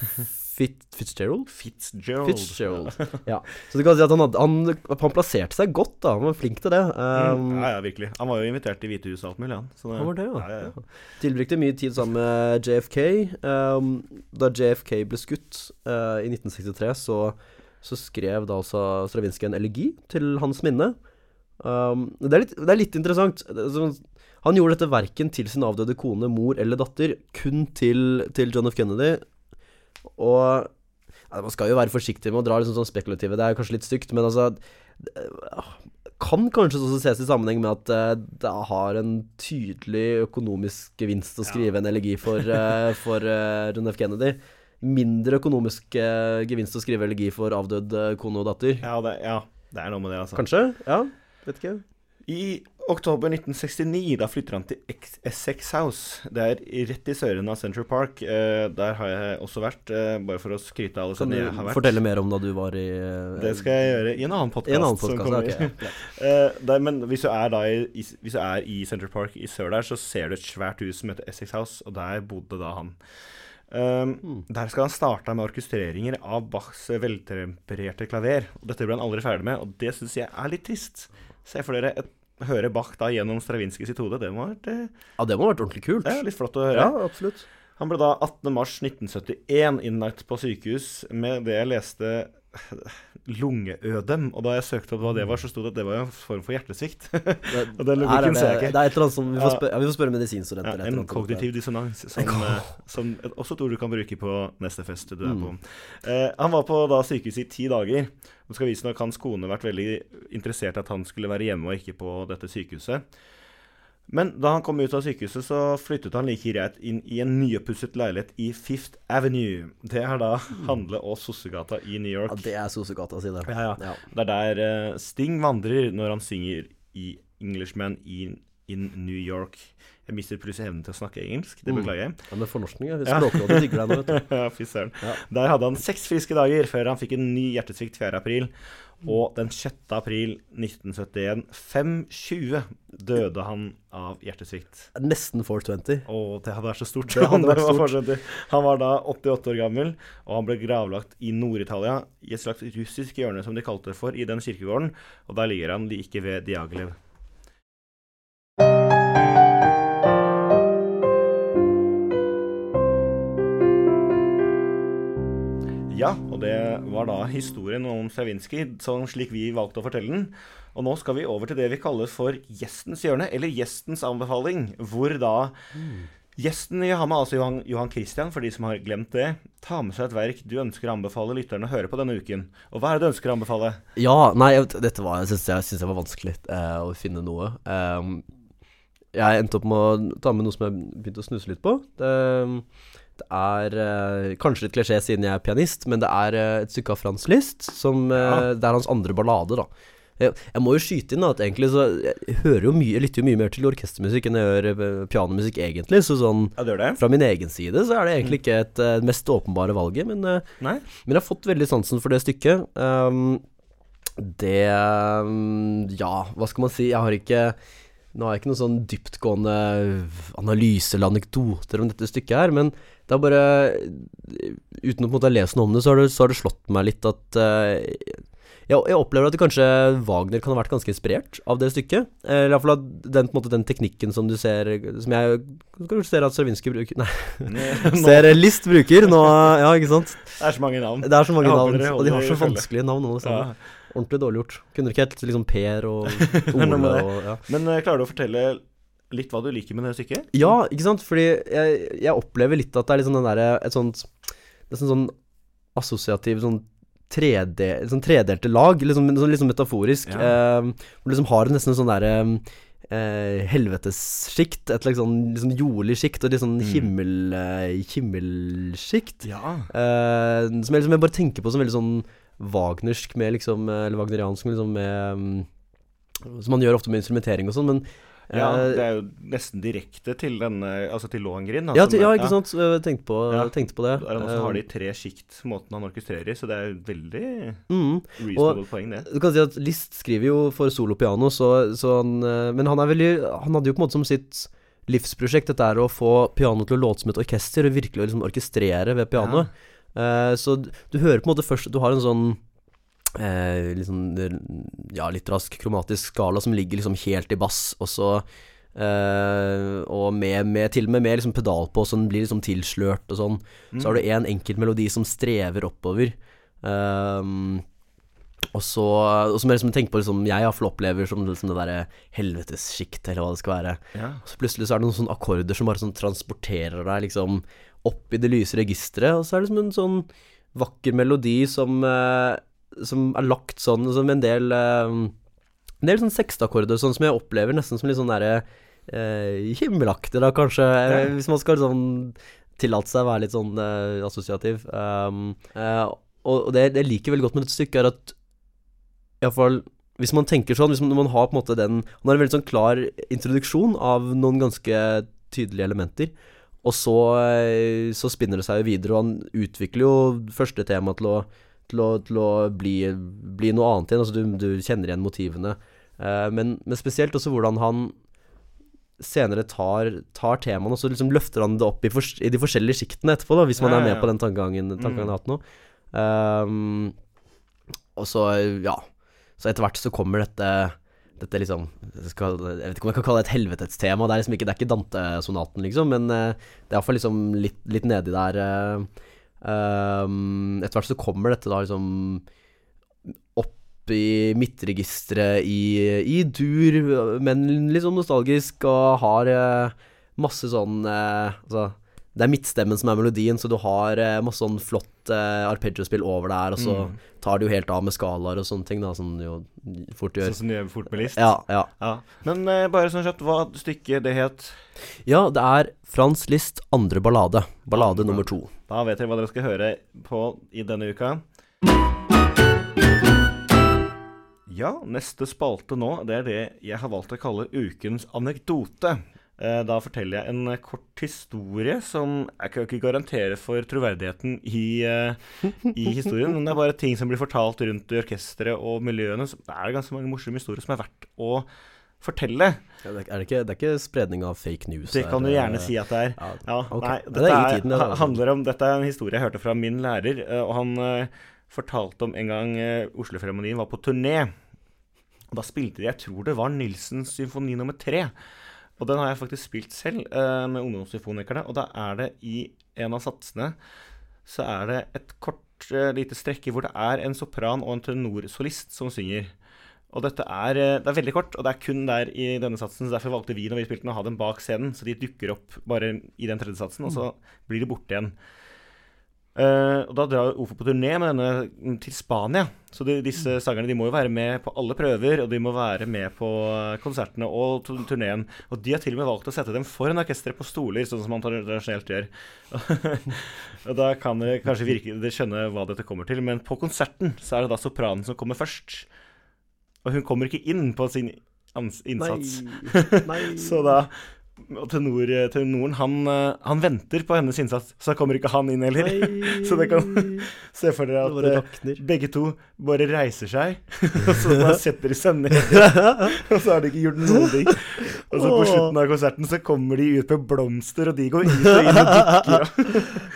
Fit, Fitzgerald? Fitzgerald. Fitzgerald. Ja. Så du kan si at han, hadde, han, han plasserte seg godt, da. Han var flink til det. Um, Mm, ja, ja, virkelig. Han var jo invitert til Hvitehuset og alt mulig, han. Så det- Han var det, ja. ja, ja. Tilbrakte mye tid sammen med JFK. Um, da JFK ble skutt uh, i 1963, så, så skrev da også Stravinskij en elegi til hans minne. Um, det, er litt, det er litt interessant. Han gjorde dette verken til sin avdøde kone, mor eller datter, kun til, til John F. Kennedy. Og ja, Man skal jo være forsiktig med å dra liksom sånn spekulative, det er kanskje litt stygt, men altså det, Kan kanskje også ses i sammenheng med at eh, det har en tydelig økonomisk gevinst å skrive en elegi for, eh, for eh, John F. Kennedy. Mindre økonomisk eh, gevinst å skrive elegi for avdød eh, kone og datter. Ja, det, ja, det er noe med det, altså. Kanskje? Ja, vet ikke. I oktober 1969, da flytter han til Essex House. Det er rett i søren av Central Park. Eh, der har jeg også vært, eh, bare for å skryte av alle som stedene jeg har vært. fortelle mer om da du var i eh, Det skal jeg gjøre i en annen podkast. I en annen podkast. ok. ja. Eh, men hvis du, er da i, hvis du er i Central Park i sør der, så ser du et svært hus som heter Essex House, og der bodde da han. Um, mm. Der skal han starte med orkestreringer av Bachs veltempererte klaver. Og dette ble han aldri ferdig med, og det syns jeg er litt trist. Se for dere et, høre Bach da gjennom Stravinskij sitt hode. Det må ha vært eh, ja, det må ha vært ordentlig kult. er litt flott å høre. Ja, absolutt. Han ble da 18. mars 1971 innlagt på sykehus med det jeg leste lungeødem. Og da jeg søkte opp hva det var, så sto det at det var en form for hjertesvikt. Det, Og den logikken ser jeg ikke. det er et eller annet som Vi får spørre, ja, vi får spørre medisinstudenter. Ja, en kognitiv dissonans, som, eh, som også ord du kan bruke på neste fest du er Mm. Eh, han var på da sykehuset i ti dager. Nå skal visstnok hans kone vært veldig interessert i at han skulle være hjemme og ikke på dette sykehuset. Men da han kom ut av sykehuset, så flyttet han like greit inn i en nyoppusset leilighet i Fifth Avenue. Det er da Handle- og Sossegata i New York. Ja, det er sossegata si, det. Ja, ja. Ja. Det er der eh, Sting vandrer når han synger i Englishman in, in New York. Jeg mister plutselig evnen til å snakke engelsk. Det Mm. beklager jeg. Ja, med fornorskning. Ja. Språkrådet digger deg nå, vet du. Ja, Fy søren. Ja. Der hadde han seks friske dager før han fikk en ny hjertesvikt 4. april. Og den 6. april 1971, 5.20, døde han av hjertesvikt. Nesten 420. Å, det hadde vært så stort. Det hadde vært stort. Han var da 88 år gammel, og han ble gravlagt i Nord-Italia, i et slags russisk hjørne, som de kalte det for, i den kirkegården. Og der ligger han like ved Diaghilev. Og det var da historien om Stravinskij, sånn slik vi valgte å fortelle den. Og nå skal vi over til det vi kaller for gjestens hjørne, eller gjestens anbefaling, hvor da Gjesten vi har med, altså Johan, Johan Christian, for de som har glemt det, tar med seg et verk du ønsker å anbefale lytterne å høre på denne uken. Og hva er det du ønsker å anbefale? Ja, nei, dette var, jeg syns jeg, jeg var vanskelig eh, å finne noe. Um, jeg endte opp med å ta med noe som jeg begynte å snuse litt på. Det, det er eh, kanskje litt klisjé siden jeg er pianist, men det er eh, et stykke av Frans List. Som, eh, Ja. Det er hans andre ballade, da. Jeg, jeg må jo skyte inn da, at egentlig så Jeg hører jo mye, jeg lytter jo mye mer til orkestermusikk enn jeg gjør eh, pianomusikk, egentlig. Så sånn Ja, det det? fra min egen side så er det egentlig ikke et eh, mest åpenbare valget, men men jeg har fått veldig sansen for det stykket. Um, det um, Ja, hva skal man si? Jeg har ikke Nå har jeg ikke noen sånn dyptgående analyse eller anekdoter om dette stykket her, men det er bare Uten å på en måte lese noe om det, så har det, så har det slått meg litt at uh, jeg, jeg opplever at det kanskje Wagner kan ha vært ganske inspirert av det stykket. Eller iallfall av den, måte, den teknikken som du ser Som jeg kanskje ser at Stravinskij bruker Nei, ser List bruker nå. Ja, ikke sant? det er så mange navn. Det er så mange navn, og de har så vanskelige navn alle sammen. Ja. Ordentlig dårlig gjort. Kunne ikke hett liksom Per og Ole og ja. Men eh, klarer du å fortelle litt hva du liker med det stykket? ja, ikke sant? Fordi jeg, jeg opplever litt at det er sånn den derre Et sånt Nesten sånn assosiativ sånn trede, sånn tredelte lag, liksom, sånn, liksom metaforisk. Ja. Eh, hvor liksom har nesten sånn derre eh, helvetessjikt, et liksom, sånn liksom jordlig sjikt, og litt sånn Mm. himmel, eh, himmelsjikt. Ja. Eh, som jeg liksom jeg bare tenker på som veldig sånn wagnersk med liksom eh, Eller wagneriansk med liksom med mm, Som man gjør ofte med instrumentering og sånn, men ja, eh, det er jo nesten direkte til denne Altså til Lohengrin. da, ja, som- til, ja, ikke sant. Tenkte på, Ja. tenkte på det. Han også har de Eh, tre sjikt, måten han orkestrerer i, så det er veldig mm. reasonable poeng, det. Du kan si at Liszt skriver jo for solo piano, så, så han eh, Men han er veldig Han hadde jo på en måte som sitt livsprosjekt dette er å få pianoet til å låte som et orkester, og virkelig liksom orkestrere ved pianoet. Eh, så du, hører på en måte først Du har en sånn eh, sånn Ja, litt rask kromatisk skala som ligger liksom helt i bass, og så eh, Og med, med til og med med liksom pedal på, så den blir liksom tilslørt og sånn. Så har du én en enkelt melodi som strever oppover. Ehm, og så Og som jeg liksom tenke på liksom, jeg iallfall opplever som liksom det derre helvetessjikt, eller hva det skal være. Ja. Og så plutselig så er det noen sånne akkorder som bare sånn transporterer deg liksom opp i det lyse registeret, og så er det som en sånn vakker melodi som eh, Som er lagt sånn som en del eh, En del sånn sekstakkorder sånn som jeg opplever nesten som litt sånn derre eh, himmelaktig, da, kanskje, ja. hvis man skal sånn tillate seg å være litt sånn eh, assosiativ. Um, eh, og det, det jeg liker veldig godt med dette stykket, er at iallfall hvis man tenker sånn, hvis man, man har på en måte den Man har en veldig sånn klar introduksjon av noen ganske tydelige elementer, og så, eh, så spinner det seg jo videre, og han utvikler jo første tema til å, til å, til å bli, bli noe annet igjen. Altså du, du kjenner igjen motivene. Eh, men, men spesielt også hvordan han senere tar, tar temaene, og så liksom løfter han det opp i, for, i de forskjellige sjiktene etterpå, da, hvis man Ja, er ja, med ja. på den tankegangen, tankegangen mm. har hatt nå. Um, og så, ja Så etter hvert så kommer dette dette liksom skal, jeg vet ikke om jeg kan kalle det et helvetestema. Det er liksom ikke, ikke Dante-sonaten, liksom, men eh, det er iallfall liksom litt, litt nedi der. eh, ehm, etter hvert så kommer dette da liksom opp i midtregisteret i, i dur, men sånn nostalgisk, og har eh, masse sånn Altså, det er midtstemmen som er melodien, så du har eh, masse sånn flott eh, arpeggio-spill over der, og så Mm. tar det jo helt av med skalaer og sånne ting, da, som du jo fort gjør. Sånn som du gjør fort med list. Ja, ja. Ja. Men eh, bare sånn kjapt, hva stykket det het? Ja, det er Frans List andre ballade. Ballade nummer to. Da vet dere hva dere skal høre på i denne uka. Ja, neste spalte nå, det er det jeg har valgt å kalle ukens anekdote. Eh, Da forteller jeg en kort historie som Jeg kan ikke garantere for troverdigheten i, eh, i historien, men det er bare ting som blir fortalt rundt i orkesteret og miljøene. Så det er ganske mange morsomme historier som er verdt å fortelle. Ja, det, er det, ikke, det er ikke spredning av fake news? Det kan du gjerne eh, si at det er. Ja, Ja, ok. nei, dette det er tiden, handler om, dette er en historie jeg hørte fra min lærer, og han fortalte om en gang uh, Oslo-Filharmonien var på turné. Og Da spilte de, jeg tror det var Nilsens symfoni nummer tre. Og den har jeg faktisk spilt selv uh, med ungdomssymfonikerne. Og da er det i en av satsene så er det et kort uh, lite strekke hvor det er en sopran og en tenorsolist som synger. Og dette er, eh, det er veldig kort, og det er kun der i denne satsen. så Derfor valgte vi når vi spilte den å ha dem bak scenen, så de dukker opp bare i den tredje satsen, og så blir de borte igjen. Eh, og Da drar Ofo på turné med denne til Spania. Så de, disse sangerne de må jo være med på alle prøver, og de må være med på eh, konsertene og tu- turneen. Og de har til og med valgt å sette dem foran orkesteret på stoler, sånn som man tradisjonelt gjør. og da kan dere kanskje virke Dere skjønner hva dette kommer til, men på konserten så er det da sopranen som kommer først. Og hun kommer ikke inn på sin innsats. Nei. Så da og tenor, tenoren, han, eh, han venter på hennes innsats, så da kommer ikke han inn heller. Så det kan se for dere at eh, begge to bare reiser seg, og så bare setter de seg ned. Og så har de ikke gjort noen ting. Og så på slutten av konserten så kommer de ut med blomster, og de går ut og inn og dukker.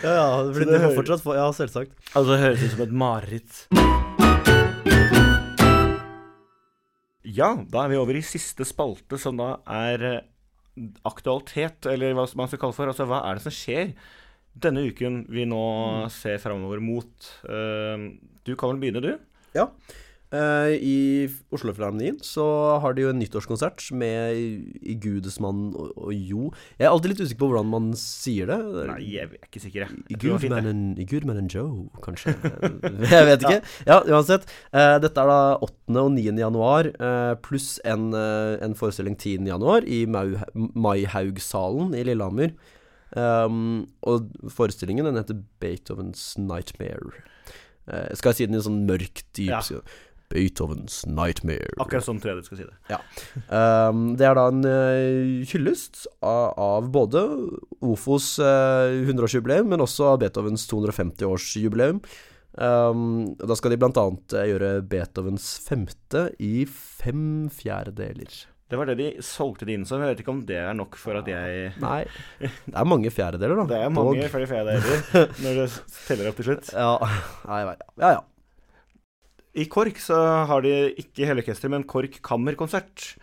Ja, ja, det, det de hører- fortsatt Ja, selvsagt. Altså, det høres ut som et mareritt. Ja, da er vi over i siste spalte, som da er eh, aktualitet, eller hva man skal kalle for. Altså, hva er det som skjer denne uken vi nå ser framover mot? Eh, du kan vel begynne, du? Ja. Eh, I Oslofilharmonien så har de jo en nyttårskonsert med i- Gudesmann og, og Jo. Jeg er alltid litt usikker på hvordan man sier det. Nei, jeg er ikke sikker, jeg. I I Gudmannen Joe, kanskje. Jeg vet ikke. Ja, uansett. Eh, dette er da 8. og 9. januar, eh, pluss en, eh, en forestilling 10. januar i Maihaugsalen i Lillehammer. Um, og forestillingen den heter Beethovens Nightmare. Uh, skal jeg si den i sånn mørk, dyp Ja. Beethovens Nightmare. Akkurat sånn tror jeg du skal si det. Um, det er da en eh, hyllest av, av både Ofos uh, 100-årsjubileum, men også av Beethovens 250-årsjubileum. Um, da skal de blant annet eh, gjøre Beethovens femte i fem fjerdedeler. Det var det de solgte det inn som. Jeg vet ikke om det er nok for at jeg Nei, det er mange fjerdedeler, da. Det er Dog. mange flere fjerdedeler når det teller opp til slutt. Ja, nei, ja, ja. I KORK så har de ikke hele orkesteret, men KORK kammerkonsert.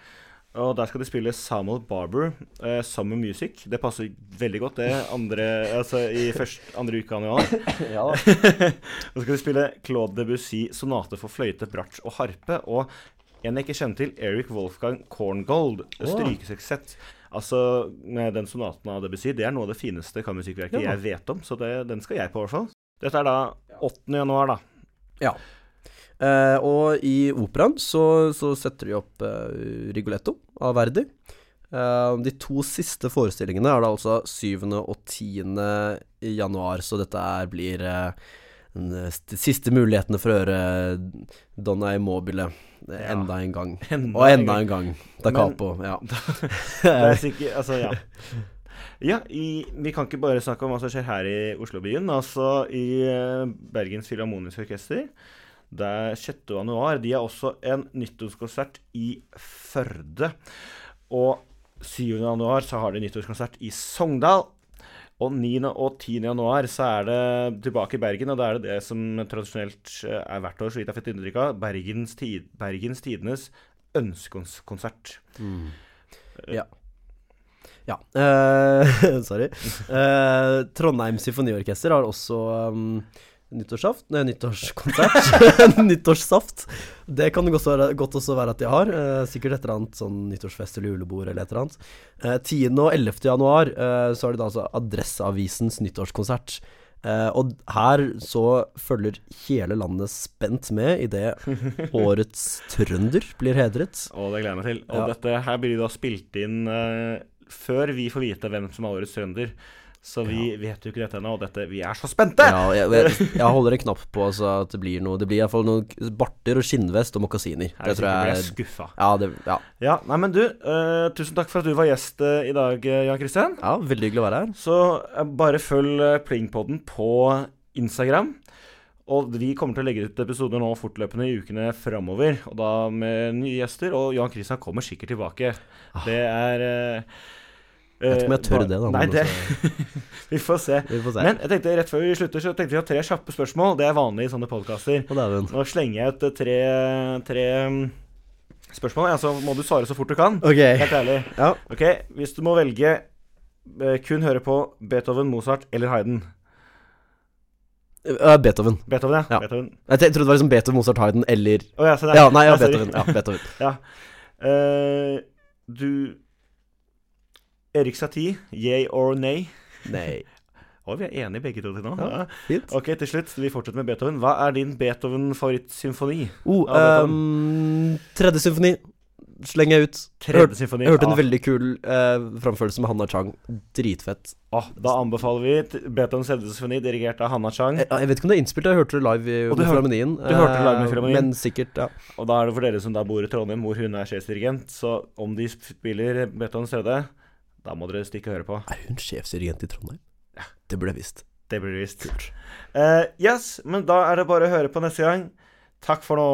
Og der skal de spille Samuel Barber, eh, Summer Music. Det passer veldig godt, det. Andre, altså i først, andre uka av januar. ja. Og så skal de spille Claude Debussy, sonate for fløyte, bratsj og harpe. Og en jeg ikke kjenner til, Eric Wolfgang Korngold, strykesuksess. Altså, med den sonaten av Debussy, det er noe av det fineste kammermusikkverket Ja. jeg vet om, så det, den skal jeg på, i hvert fall. Dette er da 8. januar, da. Ja. Eh, og i operaen så, så setter de opp eh, Rigoletto av Verdi. Eh, de to siste forestillingene er da altså 7. og 10. januar, så dette er, blir de siste mulighetene for å høre Donna Immobile Ja. enda en gang. Enda Og en enda gang. en gang. Da Men- capo. Ja. Det er sikkert Altså, ja. Ja, i, Vi kan ikke bare snakke om hva som skjer her i Oslobyen. Altså, i Bergens Filharmoniske Orkester Det er 6. januar. De har også en nyttårskonsert i Førde. Og 7. januar så har de nyttårskonsert i Sogndal. Og 9. og 10. januar så er det tilbake i Bergen, og da er det det som tradisjonelt eh, er hvert år, så vidt jeg har fått inntrykk av, Bergens, tid, Bergens Tidenes ønskekonsert. Ja. Ja. Uh, sorry. Uh, Trondheim Symfoniorkester har også um, nyttårssaft Nei, nyttårskonsert. Nyttårssaft. Det kan det godt, være, godt også være at de har. eh, sikkert et eller annet sånn nyttårsfest eller julebord eller et eller annet. Eh, 10. og 11. januar eh, så har de da altså Adresseavisens nyttårskonsert. Eh, og her så følger hele landet spent med idet årets trønder blir hedret. Og det gleder jeg meg til. Og Ja. dette her blir da spilt inn eh, før vi får vite hvem som er årets trønder. Så vi vet jo ikke dette ennå, og dette, vi er så spente! Ja, jeg, jeg, jeg holder en knapp på altså, at det blir noe Det blir iallfall noen barter og skinnvest og mokasiner. Det tror blir jeg skuffa. Ja, det, ja. Ja, nei, men du, uh, tusen takk for at du var gjest uh, i dag, eh, Jan Christian. ja, veldig hyggelig å være her. Så uh, bare følg Plingpodden på Instagram. Og vi kommer til å legge ut episoder nå fortløpende i ukene framover. Og da med nye gjester. Og Jan Christian kommer sikkert tilbake. Det er Jeg vet ikke om jeg tør det, da. Nei, det, altså, vi får se. vi får se. Men jeg tenkte rett før vi slutter, så tenkte vi å ha tre kjappe spørsmål. Det er vanlig i sånne podkaster. Nå slenger jeg ut eh, tre, tre mm, spørsmål, ja, så må du svare så fort du kan. Ok. Helt ærlig. Ja. Ok, Hvis du må velge eh, kun høre på Beethoven, Mozart eller Hayden Uh, Beethoven. Beethoven, ja. Ja. Beethoven. Jeg trodde det var liksom Beethoven, Mozart, Haydn eller oh, ja. Ja, nei, ja, Ja. Beethoven. Ja, Beethoven. Ja. Uh, du Erik Satie, yay or nay? Nei. Å, vi er enige begge to til nå. Ja. Fint. Ok, til slutt. Vi fortsetter med Beethoven. Hva er din Beethoven-favorittsymfoni? Oh, um, tredje symfoni slenger jeg ut. Tredje symfoni. Jeg hørte en Ah. veldig kul eh, framførelse med Hanna Chang. Dritfett. Ah, da anbefaler vi Beethovens tredje symfoni, dirigert av Hanna Chang. Jeg, jeg vet ikke om det er innspilt, jeg hørte det live i Filharmonien. du hørte det live med eh, Filharmonien? Men sikkert, ja. Og da er det for dere som da bor i Trondheim, hvor hun er sjefsdirigent. Så om de spiller Beethovens tredje, da må dere stikke og høre på. Er hun sjefsdirigent i Trondheim? Ja. Det burde jeg visst. Det ble visst. Eh, yes, men da er det bare å høre på neste gang. Takk for nå.